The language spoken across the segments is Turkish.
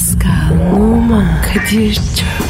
Pascal, Oman, Kadir çok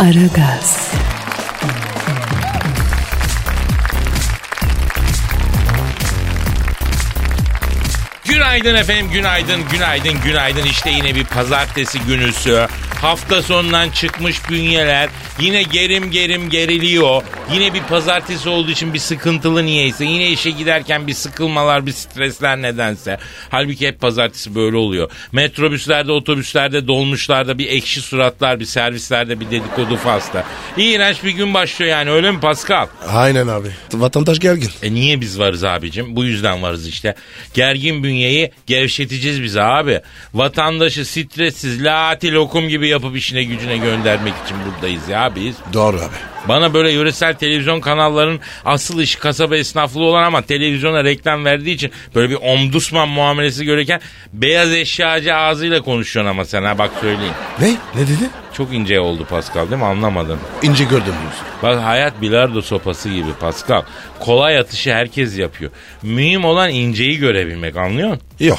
Aragaz, Günaydın efendim, günaydın, günaydın, günaydın. İşte yine bir pazartesi günüsü. Hafta sonundan çıkmış bünyeler yine gerim gerim geriliyor. Yine bir pazartesi olduğu için bir sıkıntılı niyeyse. Yine işe giderken bir sıkılmalar, bir stresler nedense. Halbuki hep pazartesi böyle oluyor. Metrobüslerde, otobüslerde, dolmuşlarda bir ekşi suratlar, bir servislerde bir dedikodu fasla. İğrenç bir gün başlıyor yani öyle mi Pascal? Aynen abi. Vatandaş gergin. E niye biz varız abicim? Bu yüzden varız işte. Gergin bünyeyi gevşeteceğiz biz abi. Vatandaşı stressiz, laati lokum gibi yapıp işine gücüne göndermek için buradayız ya biz. Doğru abi. Bana böyle yöresel televizyon kanallarının asıl işi kasaba esnaflığı olan ama televizyona reklam verdiği için böyle bir omdusman muamelesi görürken beyaz eşyacı ağzıyla konuşuyorsun ama sen ha bak söyleyeyim. Ne? Ne dedi? Çok ince oldu Pascal değil mi anlamadım. İnce gördüm diyorsun. Bak hayat bilardo sopası gibi Pascal. Kolay atışı herkes yapıyor. Mühim olan inceyi görebilmek anlıyor musun? Yok.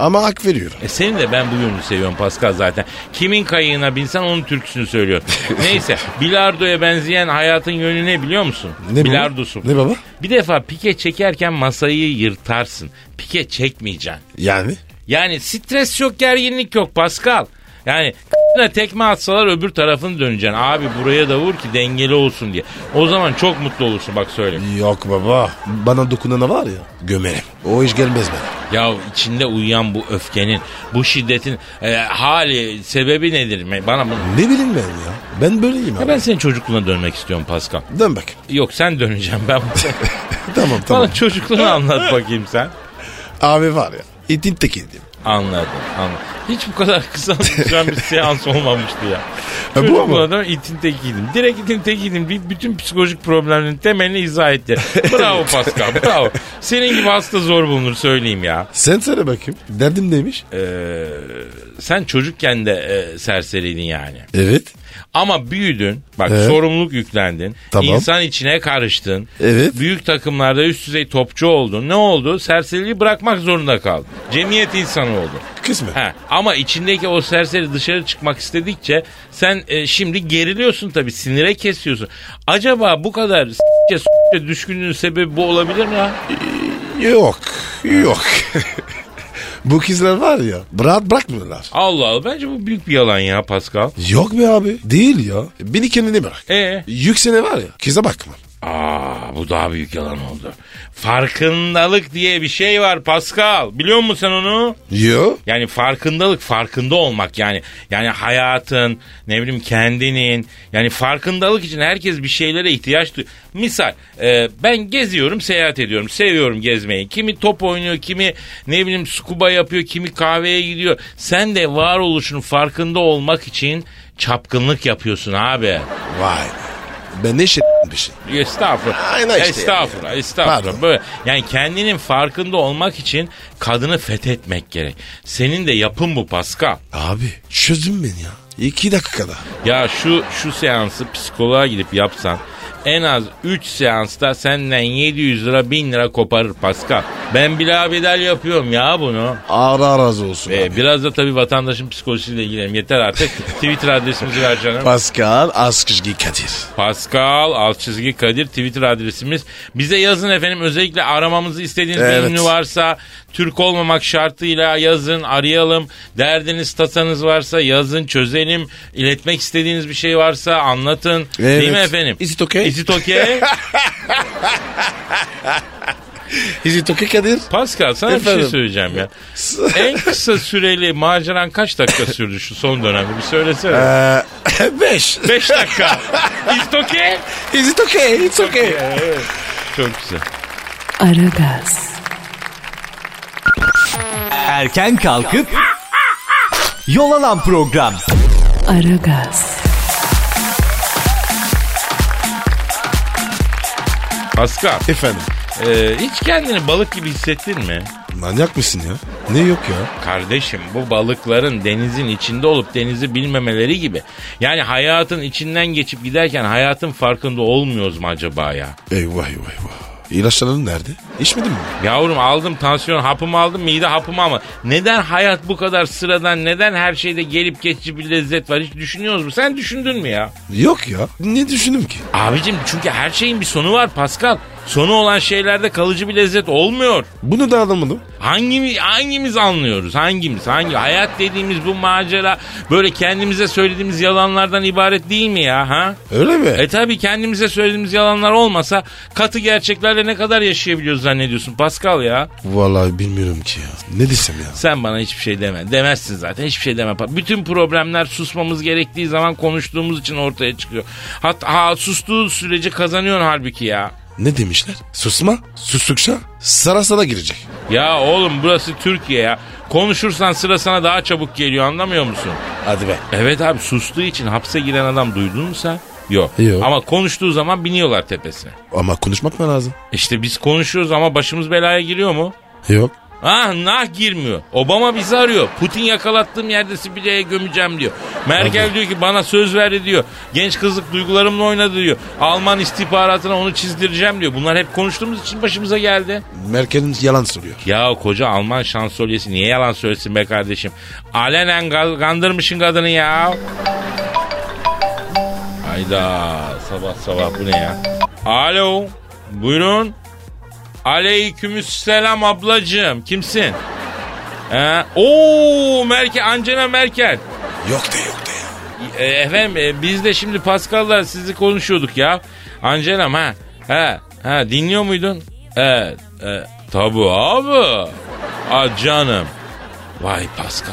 Ama hak veriyorum. E senin de ben bu yönünü seviyorum Pascal zaten. Kimin kayığına binsen onun türküsünü söylüyor. Neyse bilardoya benzeyen hayatın yönü ne biliyor musun? Ne? Bilardosu. Ne baba? Bir defa pike çekerken masayı yırtarsın. Pike çekmeyeceksin. Yani? Yani stres yok gerginlik yok Pascal. Yani tekme atsalar öbür tarafını döneceksin. Abi buraya da vur ki dengeli olsun diye. O zaman çok mutlu olursun bak söyleyeyim. Yok baba. Bana dokunana var ya gömerim. O iş gelmez bana. Ya içinde uyuyan bu öfkenin, bu şiddetin e, hali, sebebi nedir? Bana bunu... Ne bileyim ben ya. Ben böyleyim Ya abi. ben senin çocukluğuna dönmek istiyorum Pascal. Dön bak. Yok sen döneceğim ben. tamam tamam. Bana çocukluğunu anlat bakayım sen. Abi var ya. İtin tekiydim. Anladım, anladım. Hiç bu kadar kısa süren bir seans olmamıştı ya. bu Çocukluğuna mu? da itin tekiydim. Direkt itin tekiydim. Bütün psikolojik problemlerin temelini izah etti. Bravo Pascal, bravo. Senin gibi hasta zor bulunur söyleyeyim ya. Sen söyle bakayım. Derdim neymiş? Ee, sen çocukken de e, serseriydin yani. Evet. Ama büyüdün. Bak Evet. sorumluluk yüklendin. Tamam. İnsan içine karıştın. Evet. Büyük takımlarda üst düzey topçu oldun. Ne oldu? Serseriliği bırakmak zorunda kaldın. Cemiyet insanı oldun. Kısmet. Ha, ama içindeki o serseri dışarı çıkmak istedikçe sen e, şimdi geriliyorsun tabii sinire kesiyorsun. Acaba bu kadar s**ke düşkünlüğün sebebi bu olabilir mi ya? Yok. Yok. Bu kızlar var ya. Rahat bırakmıyorlar. Allah Allah bence bu büyük bir yalan ya Pascal. Yok be abi. Değil ya. Beni kendine bırak. E Yüksene var ya. Kıza bakma. Aa bu daha büyük yalan oldu. Farkındalık diye bir şey var Pascal. Biliyor musun sen onu? Yo. Yani farkındalık, farkında olmak yani. Yani hayatın, ne bileyim kendinin. Yani farkındalık için herkes bir şeylere ihtiyaç duyuyor. Misal e, ben geziyorum, seyahat ediyorum. Seviyorum gezmeyi. Kimi top oynuyor, kimi ne bileyim scuba yapıyor, kimi kahveye gidiyor. Sen de varoluşun farkında olmak için çapkınlık yapıyorsun abi. Vay be. Ben ne şey bir şey. Estağfurullah. Aynen işte estağfurullah. yani. Estağfurullah. Pardon. Böyle yani kendinin farkında olmak için kadını fethetmek gerek. Senin de yapın bu Pascal. Abi çözdün beni ya. İki dakikada. Ya şu şu seansı psikoloğa gidip yapsan en az 3 seansta senden 700 lira 1000 lira koparır Pascal. Ben bilabedel yapıyorum ya bunu. Ara razı olsun Ee, abi. biraz da tabii vatandaşın psikolojisiyle ilgilenelim. Yeter artık. Twitter adresimizi ver canım. Pascal Askışgi Kadir. Pascal alt çizgi Kadir Twitter adresimiz. Bize yazın efendim özellikle aramamızı istediğiniz Evet. bir ünlü varsa Türk olmamak şartıyla yazın arayalım. Derdiniz tasanız varsa yazın çözelim. İletmek istediğiniz bir şey varsa anlatın. Değil mi Evet. efendim? Is it okay? Is it okay? Is it okay Kadir? Pascal sana bir Efendim? şey söyleyeceğim ya. en kısa süreli maceran kaç dakika sürdü şu son dönemde bir söylesene. Ee, beş. 5 dakika. Is it okay? Is it okay? It's okay. Evet. Çok güzel. Aragaz, Erken kalkıp yol alan program. Aragaz, Pascal, Efendim. e, hiç kendini balık gibi hissettin mi? Manyak mısın ya? Ne yok ya? Kardeşim bu balıkların denizin içinde olup denizi bilmemeleri gibi. Yani hayatın içinden geçip giderken hayatın farkında olmuyoruz mu acaba ya? Eyvah eyvah eyvah. İlaçların nerede? İçmedin mi? Yavrum aldım tansiyon hapımı aldım mide hapımı ama neden hayat bu kadar sıradan neden her şeyde gelip geçici bir lezzet var hiç düşünüyoruz mu? Sen düşündün mü ya? Yok ya. Ne düşündüm ki? Abicim çünkü her şeyin bir sonu var Pascal. Sonu olan şeylerde kalıcı bir lezzet olmuyor. Bunu da anlamadım. Hangimiz, hangimiz anlıyoruz? Hangimiz? Hangi? Hayat dediğimiz bu macera böyle kendimize söylediğimiz yalanlardan ibaret değil mi ya? Ha? Öyle mi? E tabi kendimize söylediğimiz yalanlar olmasa katı gerçeklerle ne kadar yaşayabiliyoruz zannediyorsun Pascal ya? Vallahi bilmiyorum ki ya. Ne desem ya? Sen bana hiçbir şey deme. Demezsin zaten. Hiçbir şey deme. Bütün problemler susmamız gerektiği zaman konuştuğumuz için ortaya çıkıyor. Hatta ha, sustuğu sürece kazanıyorsun halbuki ya. Ne demişler? Susma. Sustukça sara sana girecek. Ya oğlum burası Türkiye ya. Konuşursan sıra sana daha çabuk geliyor anlamıyor musun? Hadi be. Evet abi sustuğu için hapse giren adam duydun mu sen? Yok. Yok. Ama konuştuğu zaman biniyorlar tepesine. Ama konuşmak mı lazım? İşte biz konuşuyoruz ama başımız belaya giriyor mu? Yok. Ah nah girmiyor. Obama bizi arıyor. Putin yakalattığım yerde Sibirya'ya gömeceğim diyor. Merkel diyor ki bana söz verdi diyor. Genç kızlık duygularımla oynadı diyor. Alman istihbaratına onu çizdireceğim diyor. Bunlar hep konuştuğumuz için başımıza geldi. Merkel'in yalan söylüyor. Ya koca Alman şansölyesi niye yalan söylesin be kardeşim? Alenen kandırmışın kadını ya. Hayda sabah sabah bu ne ya? Alo buyurun. Aleykümselam ablacığım kimsin? Ee, Oo Merkel Angela Merkel. Yok de yok de ya. E, efendim e, biz de şimdi Pascal'la sizi konuşuyorduk ya. Angela'm ha. Ha, ha dinliyor muydun? Evet. E, tabii abi. Aa, canım. Vay Pascal.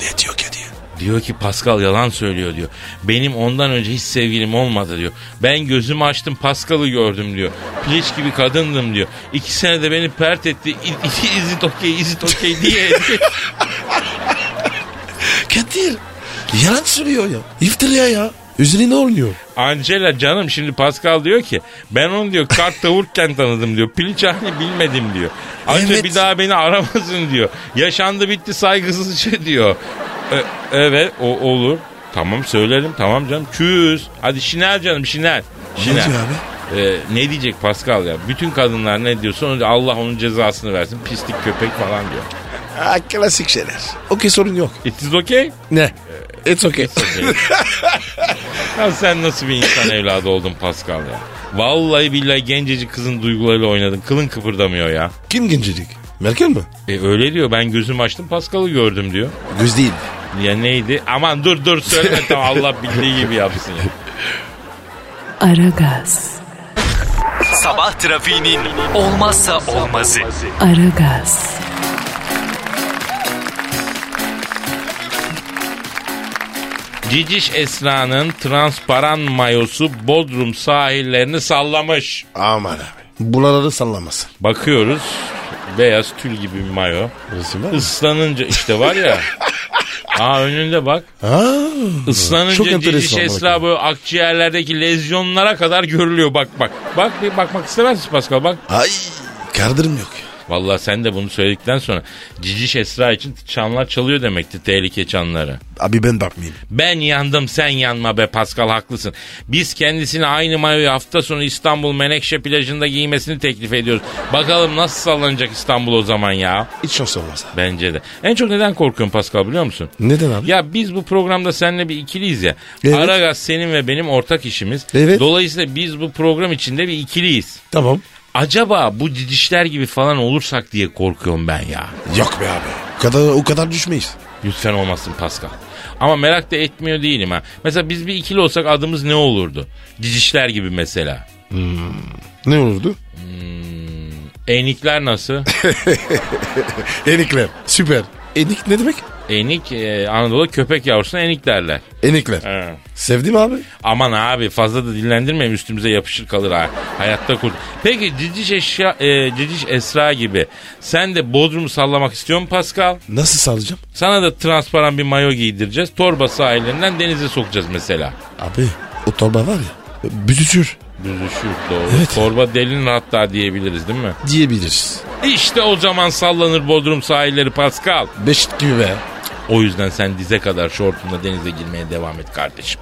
Ne diyor ki diye. Diyor ki Pascal yalan söylüyor diyor. Benim ondan önce hiç sevgilim olmadı diyor. Ben gözümü açtım Pascal'ı gördüm diyor. Piliç gibi kadındım diyor. İki senede beni pert etti. Is it okay, is it okay diye. Kadir. Yalan söylüyor ya. İftira ya. Üzerine ne oluyor? Angela canım şimdi Pascal diyor ki ben onu diyor kart tavurken tanıdım diyor. Piliç halini bilmedim diyor. Anca Evet. bir daha beni aramasın diyor. Yaşandı bitti saygısızca diyor. E, evet o olur. Tamam söylerim tamam canım. Küs. Hadi Şinel canım Şinel. Ne Şinel. diyor abi? E, ne diyecek Pascal ya? Bütün kadınlar ne diyorsa onu- Allah onun cezasını versin. Pislik köpek falan diyor. Ha, klasik şeyler. Okey sorun yok. It is okay? Ne? It's okay. Ya sen nasıl bir insan evladı oldun Pascal ya? Vallahi billahi gencecik kızın duygularıyla oynadın. Kılın kıpırdamıyor ya. Kim gencecik? Merkel mi? E öyle diyor. Ben gözümü açtım Pascal'ı gördüm diyor. Göz değil. Ya neydi? Aman dur dur söyleme tamam Allah bildiği gibi yapsın ya. Aragaz, Sabah trafiğinin olmazsa olmazı. Aragaz, Ciciş Esra'nın transparan mayosu Bodrum sahillerini sallamış. Aman abi. Buraları sallamasın. Bakıyoruz beyaz tül gibi bir mayo. Resim var mı? Islanınca işte var ya. Aa önünde bak. Ha, Islanınca enteresan. Esra böyle akciğerlerdeki lezyonlara kadar görülüyor bak bak. Bak bir bakmak istemez misin Pascal bak. Ay kardırım yok. Vallahi sen de bunu söyledikten sonra Ciciş Esra için çanlar çalıyor demekti tehlike çanları. Abi ben bakmayayım. Ben yandım sen yanma be Pascal haklısın. Biz kendisine aynı mayoyu hafta sonu İstanbul Menekşe plajında giymesini teklif ediyoruz. Bakalım nasıl sallanacak İstanbul o zaman ya. Hiç şans olmaz. Bence de. En çok neden korkuyorum Pascal biliyor musun? Neden abi? Ya biz bu programda seninle bir ikiliyiz ya. Evet. Aragaz senin ve benim ortak işimiz. Evet. Dolayısıyla biz bu program içinde bir ikiliyiz. Tamam. Acaba bu cicişler gibi falan olursak diye korkuyorum ben ya. Yok be abi. O kadar, o kadar düşmeyiz. Lütfen olmasın Pascal. Ama merak da etmiyor değilim ha. Mesela biz bir ikili olsak adımız ne olurdu? Cicişler gibi mesela. Ne olurdu? Enikler nasıl? Enikler. Süper. Enik ne demek? Enik e, Anadolu köpek yavrusuna enik derler. Enikler. He. Sevdim abi. Aman abi fazla da dillendirmeyin üstümüze yapışır kalır ha. Hayatta kurt. Peki ciciş eşya, e, ciciş Esra gibi sen de Bodrum'u sallamak istiyor musun Pascal? Nasıl salacağım? Sana da transparan bir mayo giydireceğiz. Torba sahillerinden denize sokacağız mesela. Abi o torba var ya büzüşür Büzüşür doğru. Evet. Torba delinin hatta diyebiliriz değil mi? diyebiliriz. İşte o zaman sallanır Bodrum sahilleri Pascal. Beşik gibi be. O yüzden sen dize kadar şortunla denize girmeye devam et kardeşim.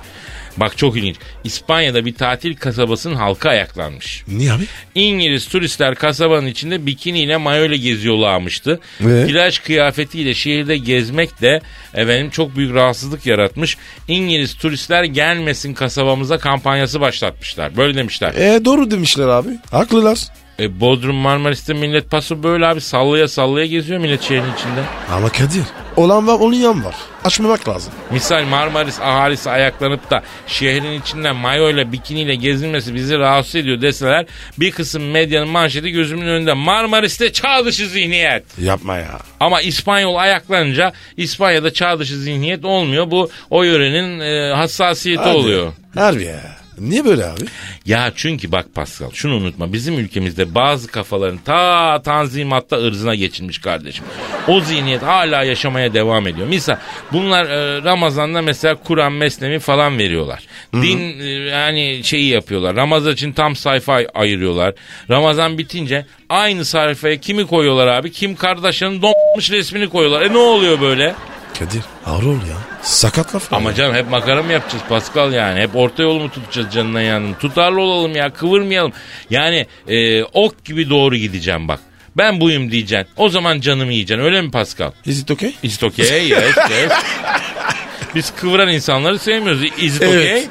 Bak çok ilginç. İspanya'da bir tatil kasabasının halka ayaklanmış. Niye abi? İngiliz turistler kasabanın içinde bikiniyle mayoyla geziyorlarmıştı. Ve? Plaj kıyafetiyle şehirde gezmek de efendim çok büyük rahatsızlık yaratmış. İngiliz turistler gelmesin kasabamıza kampanyası başlatmışlar. Böyle demişler. E doğru demişler abi. Haklılar. E, Bodrum Marmaris'te millet paso böyle abi sallaya sallaya geziyor millet şehrin içinde. Ama Kadir olan var olmayan var. Açmamak lazım. Misal Marmaris ahalisi ayaklanıp da şehrin içinden mayoyla bikiniyle gezilmesi bizi rahatsız ediyor deseler bir kısım medyanın manşeti gözümün önünde Marmaris'te çağ dışı zihniyet. Yapma ya. Ama İspanyol ayaklanınca İspanya'da çağ dışı zihniyet olmuyor. Bu o yörenin e, hassasiyeti Hadi. oluyor. Harbi ya. Niye böyle abi? Ya çünkü bak Pascal şunu unutma bizim ülkemizde bazı kafaların ta tanzimatta ırzına geçilmiş kardeşim. O zihniyet hala yaşamaya devam ediyor. Misal bunlar e, Ramazan'da mesela Kur'an mesnevi falan veriyorlar. Din e, yani şeyi yapıyorlar. Ramazan için tam sayfa ay- ayırıyorlar. Ramazan bitince aynı sayfaya kimi koyuyorlar abi? Kim Kardashian'ın donmuş resmini koyuyorlar. E ne oluyor böyle? Kadir ağır ol ya. Sakat kafa. Ama canım hep makara mı yapacağız Pascal yani? Hep orta yolu mu tutacağız canına yanını? Tutarlı olalım ya kıvırmayalım. Yani e, ok gibi doğru gideceğim bak. Ben buyum diyeceksin. O zaman canımı yiyeceksin öyle mi Pascal? Is it okay? Is it okay? Yes, yes. Biz kıvıran insanları sevmiyoruz. Is it okay? Evet.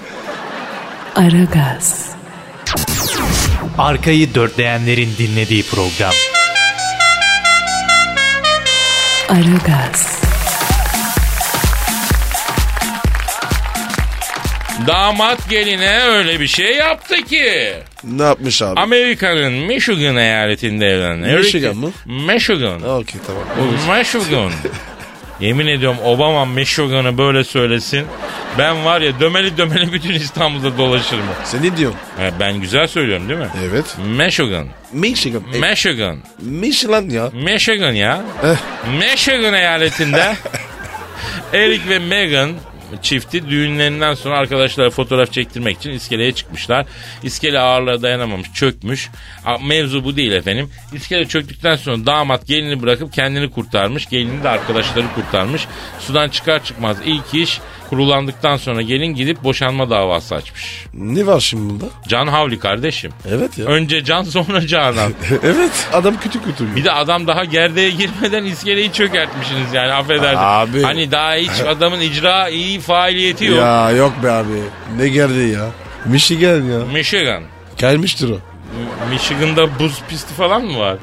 Aragaz, Arkayı dörtleyenlerin dinlediği program. Aragaz, Damat geline öyle bir şey yaptı ki. Ne yapmış abi? Amerika'nın Michigan eyaletinde evlendi. Michigan mı? Michigan. Okey tamam. Michigan. Yemin ediyorum Obama Michigan'ı böyle söylesin. Ben var ya dömeli dömeli bütün İstanbul'da dolaşırım. Sen ne diyorsun? Ha, ben güzel söylüyorum değil mi? Evet. Michigan. Michigan. E, Michigan. Michelin ya. Michigan ya. Eh. Michigan eyaletinde Eric ve Meghan çifti düğünlerinden sonra arkadaşlara fotoğraf çektirmek için iskeleye çıkmışlar. İskele ağırlığa dayanamamış, çökmüş. Mevzu bu değil efendim. İskele çöktükten sonra damat gelini bırakıp kendini kurtarmış. Gelini de arkadaşları kurtarmış. Sudan çıkar çıkmaz ilk iş kurulandıktan sonra gelin gidip boşanma davası açmış. Ne var şimdi bunda? Can Havli kardeşim. Evet ya. Önce Can sonra Canan. evet. Adam kötü kötü. Bir de adam daha gerdeğe girmeden iskeleyi çökertmişsiniz yani affedersin. Abi. Hani daha hiç adamın icra iyi faaliyeti yok. Ya yok be abi. Ne geldi ya? Michigan ya. Michigan. Gelmiştir o. Michigan'da buz pisti falan mı var?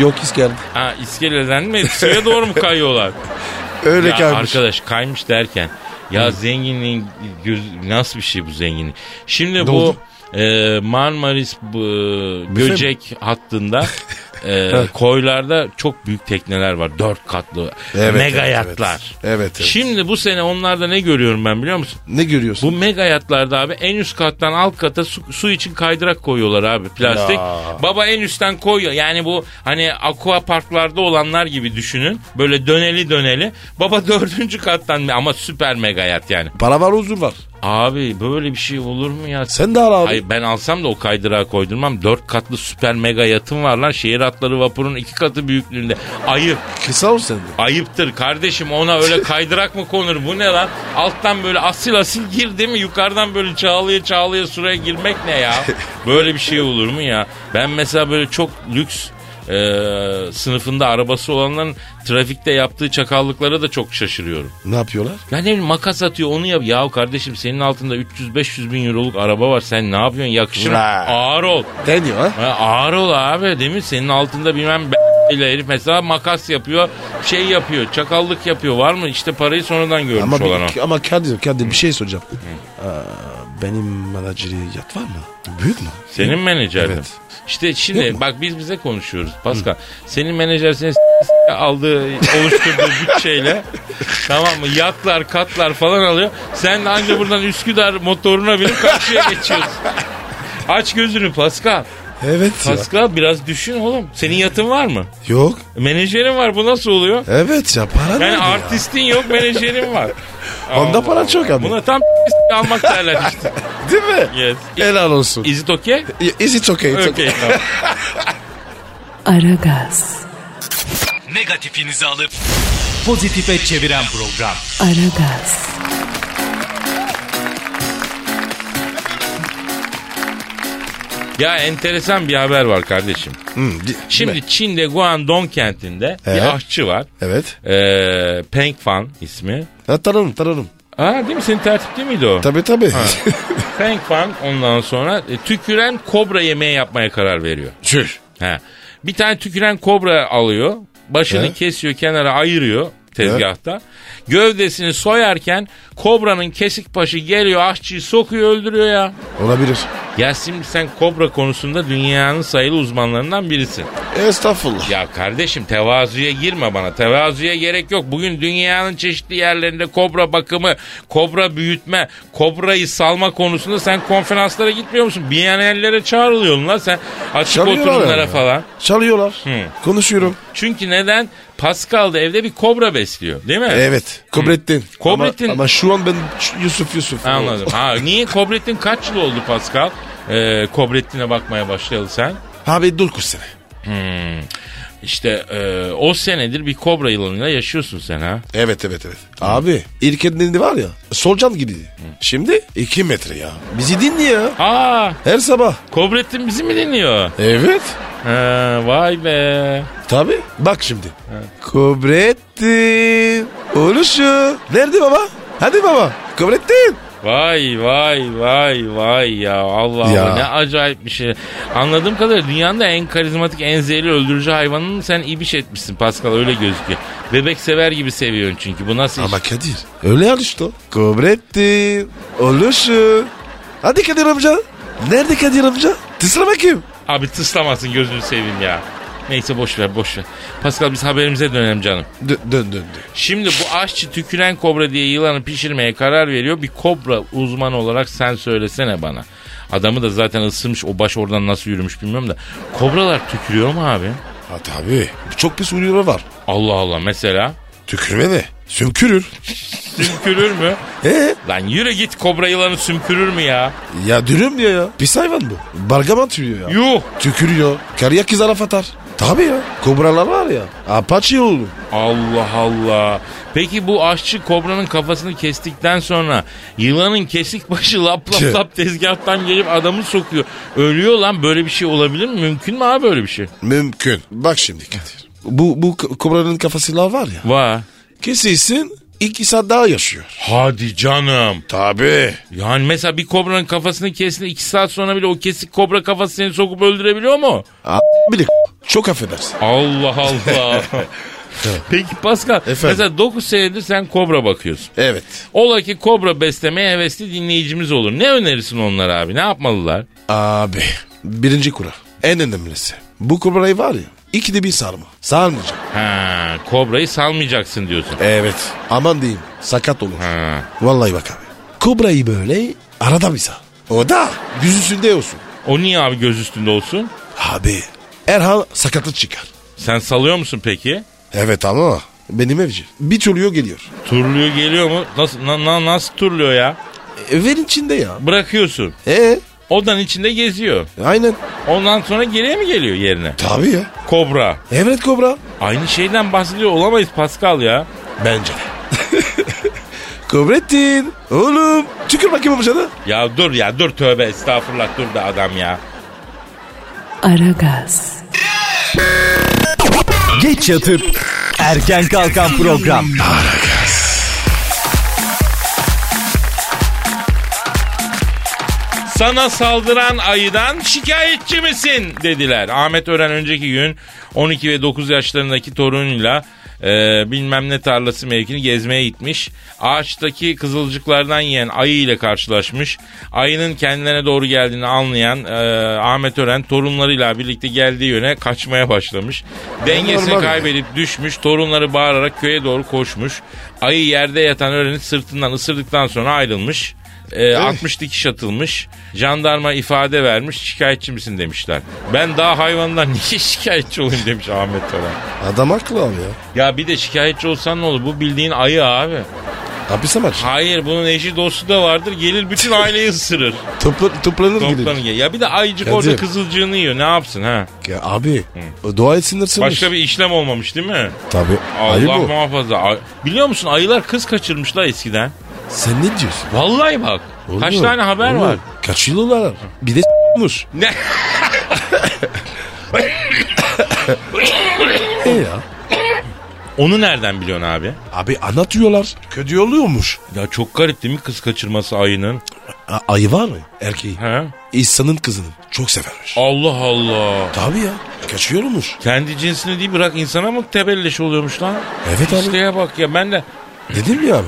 Yok his geldi. Ha iskeleden mi? Suya doğru mu kayıyorlar? Öyle ya gelmiş. arkadaş kaymış derken ya zenginliğin göz, nasıl bir şey bu zenginlik? Şimdi bu oldu? e, Marmaris bu, Büfe mi? Göcek hattında e, koylarda çok büyük tekneler var. Dört katlı Evet, mega evet, yatlar. Evet. evet, evet. Şimdi bu sene onlarda ne görüyorum ben biliyor musun? Ne görüyorsun? Bu mega yatlarda abi en üst kattan alt kata su, su için kaydırak koyuyorlar abi plastik. Ya. Baba en üstten koyuyor. Yani bu hani aqua parklarda olanlar gibi düşünün. Böyle döneli döneli. Baba dördüncü kattan ama süper mega yat yani. Para var huzur var. Abi böyle bir şey olur mu ya? Sen de al abi. Hayır ben alsam da o kaydırağı koydurmam. Dört katlı süper mega yatım var lan. Şehir atları vapurun iki katı büyüklüğünde. Ayıp. Kısa ol sen de. Ayıptır kardeşim ona öyle kaydırak mı konur bu ne lan? Alttan böyle asil asil gir değil mi? Yukarıdan böyle çağlaya çağlaya suraya girmek ne ya? Böyle bir şey olur mu ya? Ben mesela böyle çok lüks e, sınıfında arabası olanların trafikte yaptığı çakallıklara da çok şaşırıyorum. Ne yapıyorlar? Ya ne bileyim makas atıyor onu yap. Ya kardeşim senin altında 300-500 bin euroluk araba var. Sen ne yapıyorsun? Yakışır. Ağır ol. Deniyor ha? Ha, ağır ol abi değil mi? Senin altında bilmem ile herif mesela makas yapıyor, şey yapıyor, çakallık yapıyor. Var mı? İşte parayı sonradan görmüş Ama, olan o. bir, ama Kadir, Kadir bir şey soracağım. Ee, Benim menajeri yat var mı? Büyük mü? Senin menajerin. Evet. İşte şimdi bak biz bize konuşuyoruz Pascal. Senin menajer seni aldığı, oluşturduğu bütçeyle tamam mı? Yatlar, katlar falan alıyor. Sen de anca buradan Üsküdar motoruna binip karşıya geçiyorsun. Aç gözünü Pascal. Evet ya. Pascal biraz düşün oğlum. Senin yatın var mı? Yok. Menajerin var bu nasıl oluyor? Evet ya para Yani nerede ya? artistin yok menajerin var. Onda para çok abi. Buna tam almak derler işte. Değil mi? Yes. Helal olsun. Is it okay? Is it okay? It's Okay. Aragaz, Negatifinizi alıp pozitife çeviren program. Aragaz, Ya enteresan bir haber var kardeşim. Hmm, di- Şimdi mi? Çin'de Guangdong kentinde Evet. bir aşçı var. Evet. Ee, Peng Fan ismi. Ha, tanırım tanırım. Aa değil mi? Senin tertip değil miydi o? Tabii tabii. Peng Fan ondan sonra e, tüküren kobra yemeği yapmaya karar veriyor. Çüş. He. Bir tane tüküren kobra alıyor. Başını He. kesiyor kenara ayırıyor tezgahta. Gövdesini soyarken kobranın kesik başı geliyor aşçıyı sokuyor öldürüyor ya. Olabilir. Ya şimdi sen kobra konusunda dünyanın sayılı uzmanlarından birisin. Estağfurullah. Ya kardeşim tevazuya girme bana. Tevazuya gerek yok. Bugün dünyanın çeşitli yerlerinde kobra bakımı, kobra büyütme, kobrayı salma konusunda sen konferanslara gitmiyor musun? Biyanellere çağrılıyorsun lan sen. Açık Çalıyorlar oturumlara yani. falan. Çalıyorlar. Konuşuyorum. Çünkü neden? Pascal da evde bir kobra besliyor değil mi? Evet. Kobrettin. Kobrettin. Ama, ama şu an ben Yusuf Yusuf. Anladım. Ha, niye Kobrettin kaç yıl oldu Pascal? Ee, Kobrettin'e bakmaya başlayalı sen. Abi dur kus sene. İşte e, o senedir bir kobra yılanıyla yaşıyorsun sen ha. Evet evet evet. Abi ilk elinde var ya solcan gibiydi. Şimdi 2 metre ya. Bizi dinliyor. Aa, Her sabah. Kobrettin bizi mi dinliyor? Evet. Ha, vay be. Tabi. Bak şimdi. Kobrettin. Oluşu. Nerede baba? Hadi baba. Kobrettin. Vay vay vay vay ya Allah Ya. Allah ne acayip bir şey. Anladığım kadarıyla dünyanın da en karizmatik en zehirli öldürücü hayvanını sen ibiş etmişsin Pascal öyle gözüküyor. Bebek sever gibi seviyorsun çünkü bu nasıl iş? Ama Kadir. Öyle işte. Kobrettin. Oluşu. Hadi Kadir amca. Nerede Kadir amca? Tısra bakayım. Abi tıslamasın gözünü seveyim ya. Neyse boş ver boş ver. Pascal biz haberimize dönelim canım. Dön dön dön. Şimdi bu aşçı tüküren kobra diye yılanı pişirmeye karar veriyor. Bir kobra uzmanı olarak sen söylesene bana. Adamı da zaten ısırmış o baş oradan nasıl yürümüş bilmiyorum da. Kobralar tükürüyor mu abi? Ha tabi. Çok pis uyuyor var. Allah Allah mesela. Tükürme ne? Sümkürür. Sümkürür mü? Ee? Lan yürü git kobra yılanı sümkürür mü ya? Ya dürüm diyor ya. Pis hayvan bu. Bargaman tüyüyor ya. Yuh. Tükürüyor. Karıya kıza laf atar. Tabii ya. Kobralar var ya. Apache oğlum. Allah Allah. Peki bu aşçı kobranın kafasını kestikten sonra yılanın kesik başı lap lap lap tezgahtan gelip adamı sokuyor. Ölüyor lan böyle bir şey olabilir mi? Mümkün mü abi böyle bir şey? Mümkün. Bak şimdi Kadir. Bu, bu kobranın kafasıyla var ya. Var. Kesilsin iki saat daha yaşıyor. Hadi canım. Tabii. Yani mesela bir kobranın kafasını kesin iki saat sonra bile o kesik kobra kafası seni sokup öldürebiliyor mu? Bile çok affedersin. Allah Allah. Peki Pascal Efendim? mesela 9 senedir sen kobra bakıyorsun. Evet. Ola ki kobra beslemeye hevesli dinleyicimiz olur. Ne önerirsin onlara abi? Ne yapmalılar? Abi birinci kural. En önemlisi. Bu kobrayı var ya ikide bir sarma. Sarmayacak. Ha, kobrayı salmayacaksın diyorsun. Evet. Aman diyeyim sakat olur. Ha. Vallahi bak abi. Kobrayı böyle arada bir sar. O da yüz üstünde olsun. O niye abi göz üstünde olsun? Abi Erhan sakatlık çıkar. Sen salıyor musun peki? Evet ama benim evci. Bir türlü geliyor. Turluyor geliyor mu? Nasıl, na- na- nasıl turluyor ya? Evin içinde ya. Bırakıyorsun. E Odanın içinde geziyor. aynen. Ondan sonra geriye mi geliyor yerine? Tabii ya. Kobra. Evet kobra. Aynı şeyden bahsediyor olamayız Pascal ya. Bence de. Kobrettin. Oğlum. Tükür bakayım amcana. Ya dur ya dur tövbe estağfurullah dur da adam ya. Aragaz, Geç yatıp erken kalkan program. Sana saldıran ayıdan şikayetçi misin dediler. Ahmet Ören önceki gün 12 ve 9 yaşlarındaki torunuyla e, bilmem ne tarlası mevkini gezmeye gitmiş. Ağaçtaki kızılcıklardan yiyen ayı ile karşılaşmış. Ayının kendilerine doğru geldiğini anlayan e, Ahmet Ören torunlarıyla birlikte geldiği yöne kaçmaya başlamış. Dengesini Normal kaybedip düşmüş. Torunları bağırarak köye doğru koşmuş. Ayı yerde yatan Ören'in sırtından ısırdıktan sonra ayrılmış. E, 60 dikiş atılmış. Jandarma ifade vermiş. Şikayetçi misin demişler. Ben daha hayvandan niye şikayetçi olayım demiş Ahmet Ören. Adam haklı abi ya. Ya bir de şikayetçi olsan ne olur? Bu bildiğin ayı abi. Hapise mi aç? Hayır bunun eşi dostu da vardır. Gelir bütün aileyi ısırır. Topla, toplanır Toplanın gelir. gel. Ya bir de ayıcık Kadir. orada kızılcığını yiyor. Ne yapsın ha? Ya abi o dua etsinler sırmış. Başka bir işlem olmamış değil mi? Tabii. Ayı Allah bu. muhafaza. Ay- Biliyor musun ayılar kız kaçırmışlar eskiden. Sen ne diyorsun? Vallahi bak. Olur Kaç tane haber Olur. var. Kaçırıyorlar. Bir de s**mış. Ne? E ya. Onu nereden biliyorsun abi? Abi anlatıyorlar. Kötü oluyormuş. Ya çok garip değil mi kız kaçırması ayının? A- ayı var mı? Erkeği. He? İnsanın kızını çok severmiş. Allah Allah. Tabii ya. Kaçıyormuş. Kendi cinsini değil bırak insana mı tebelleş oluyormuş lan? Evet abi. İsteğe bak ya ben de Dedim ya abi.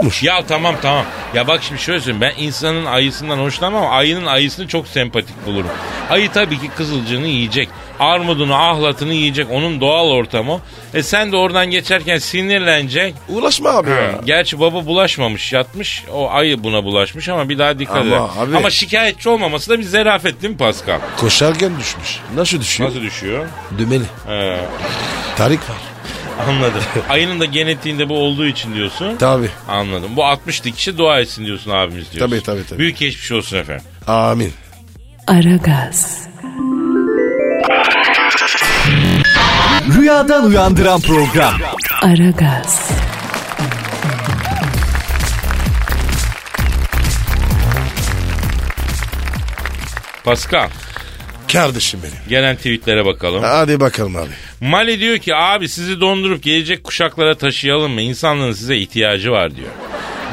S**mış. Ya tamam tamam. Ya bak şimdi şöyle söyleyeyim. Ben insanın ayısından hoşlanmam ama ayının ayısını çok sempatik bulurum. Ayı tabii ki kızılcığını yiyecek. Armudunu, ahlatını yiyecek. Onun doğal ortamı. E sen de oradan geçerken sinirlenecek. Uğraşma abi ya. Gerçi baba bulaşmamış yatmış. O ayı buna bulaşmış ama bir daha dikkat Ama edin. abi- Ama şikayetçi olmaması da bir zerafet değil mi Pascal? Koşarken düşmüş. Nasıl düşüyor? Nasıl düşüyor? Dümeli. He, Tarik var. Anladım. Ayının da genetiğinde bu olduğu için diyorsun. Tabii. Anladım. Bu 60 kişi dua etsin diyorsun abimiz diyorsun. Tabii, tabii, tabii. Büyük geçmiş olsun efendim. Amin. Aragaz, Rüyadan uyandıran program. Aragaz, Pascal Kardeşim benim. gelen tweetlere bakalım. Hadi bakalım abi. Mali diyor ki abi sizi dondurup gelecek kuşaklara taşıyalım mı? İnsanlığın size ihtiyacı var diyor.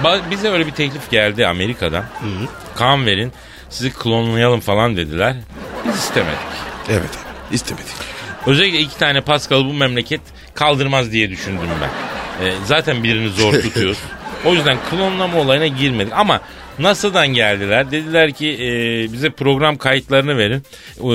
Ba- bize öyle bir teklif geldi Amerika'dan. Kan verin sizi klonlayalım falan dediler. Biz istemedik. Evet. İstemedik. Özellikle iki tane Pascal bu memleket kaldırmaz diye düşündüm ben. Ee, zaten birini zor tutuyoruz. O yüzden klonlama olayına girmedik. Ama NASA'dan geldiler. Dediler ki e, bize program kayıtlarını verin.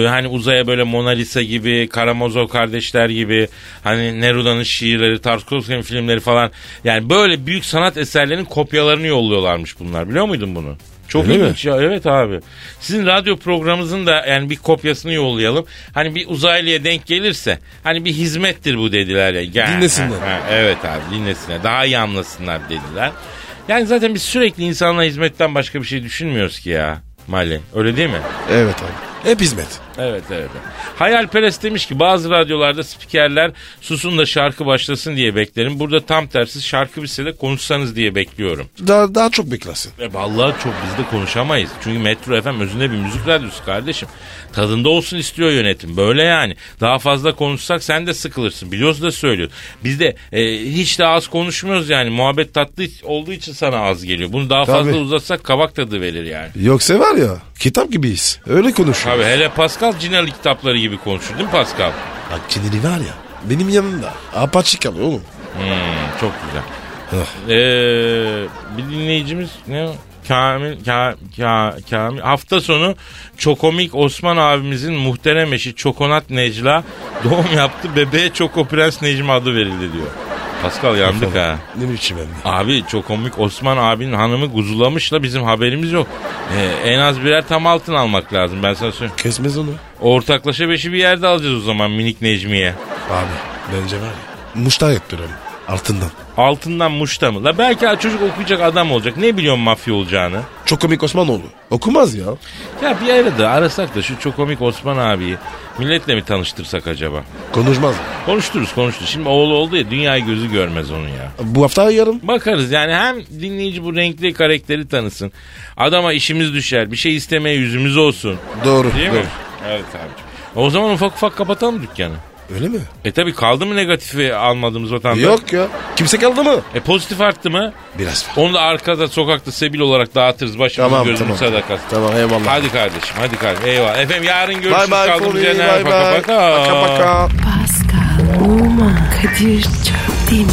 E, Hani uzaya böyle Mona Lisa gibi, Karamazov kardeşler gibi, hani Neruda'nın şiirleri, Tarkovski'nin filmleri falan. Yani böyle büyük sanat eserlerinin kopyalarını yolluyorlarmış bunlar. Biliyor muydun bunu? Çok Öyle mi? ilginç ya evet abi. Sizin radyo programınızın da yani bir kopyasını yollayalım. Hani bir uzaylıya denk gelirse hani bir hizmettir bu dediler ya. Gel. Dinlesinler. Ha, evet abi dinlesinler. Daha iyi anlasınlar dediler. Yani zaten biz sürekli insanla hizmetten başka bir şey düşünmüyoruz ki ya. Mali öyle değil mi? Evet abi. Hep hizmet. Evet evet. Hayalperest demiş ki bazı radyolarda spikerler susun da şarkı başlasın diye beklerim. Burada tam tersi şarkı bitse de konuşsanız diye bekliyorum. Daha, daha çok beklersin. E vallahi çok biz de konuşamayız. Çünkü Metro FM özünde bir müzik radyosu kardeşim. Tadında olsun istiyor yönetim. Böyle yani. Daha fazla konuşsak sen de sıkılırsın. Biliyoruz da söylüyor. Biz de e, hiç de az konuşmuyoruz yani. Muhabbet tatlı olduğu için sana az geliyor. Bunu daha fazla Tabii. uzatsak kabak tadı verir yani. Yoksa var ya kitap gibiyiz. Öyle konuşuyoruz. Tabii hele Pascal Cinali kitapları gibi konuşur değil mi Pascal? Bak kendini var ya benim yanımda. Apaçık kalıyor oğlum. Hmm, çok güzel. Ee, bir dinleyicimiz ne o? Kamil, Ka, Ka, Kamil. Hafta sonu Çokomik Osman abimizin muhterem eşi Çokonat Necla doğum yaptı. Bebeğe Çoko Prens Necmi adı verildi diyor. Pascal yandık ha. Ne biçim hem. Abi Çokomik Osman abinin hanımı kuzulamışla bizim haberimiz yok. Ee, en az birer tam altın almak lazım ben sana söyleyeyim. Kesmez onu. Ortaklaşa beşi bir yerde alacağız o zaman minik Necmiye. Abi bence var ya. Muşta yaptıralım. Altından. Altından muşta mı? La belki çocuk okuyacak adam olacak. Ne biliyorsun mafya olacağını? Çok komik Osmanoğlu. Okumaz ya. Ya bir ara da arasak da şu çok komik Osman abiyi milletle mi tanıştırsak acaba? Konuşmaz. Konuştururuz konuştururuz. Şimdi oğlu oldu ya dünyayı gözü görmez onun ya. Bu hafta yarın. Bakarız yani hem dinleyici bu renkli karakteri tanısın. Adama işimiz düşer. Bir şey istemeye yüzümüz olsun. Doğru. Değil doğru. mi? Evet abicim. O zaman ufak ufak kapatalım dükkanı. Öyle mi? E tabi kaldı mı negatifi almadığımız vatandaş? Yok ya. Kimse kaldı mı? E pozitif arttı mı? Biraz var. Onu da arkada sokakta sebil olarak dağıtırız. Başımızın Tamam, gözümüz tamam. sadakası. Tamam eyvallah. Hadi kardeşim hadi kardeşim eyvallah. Efendim yarın Bye görüşürüz bye kaldığımız Furi. yerden. Bye Paka bye. paka. Paka paka. Pascal, Oman, Kadir değil mi?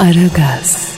Aragaz.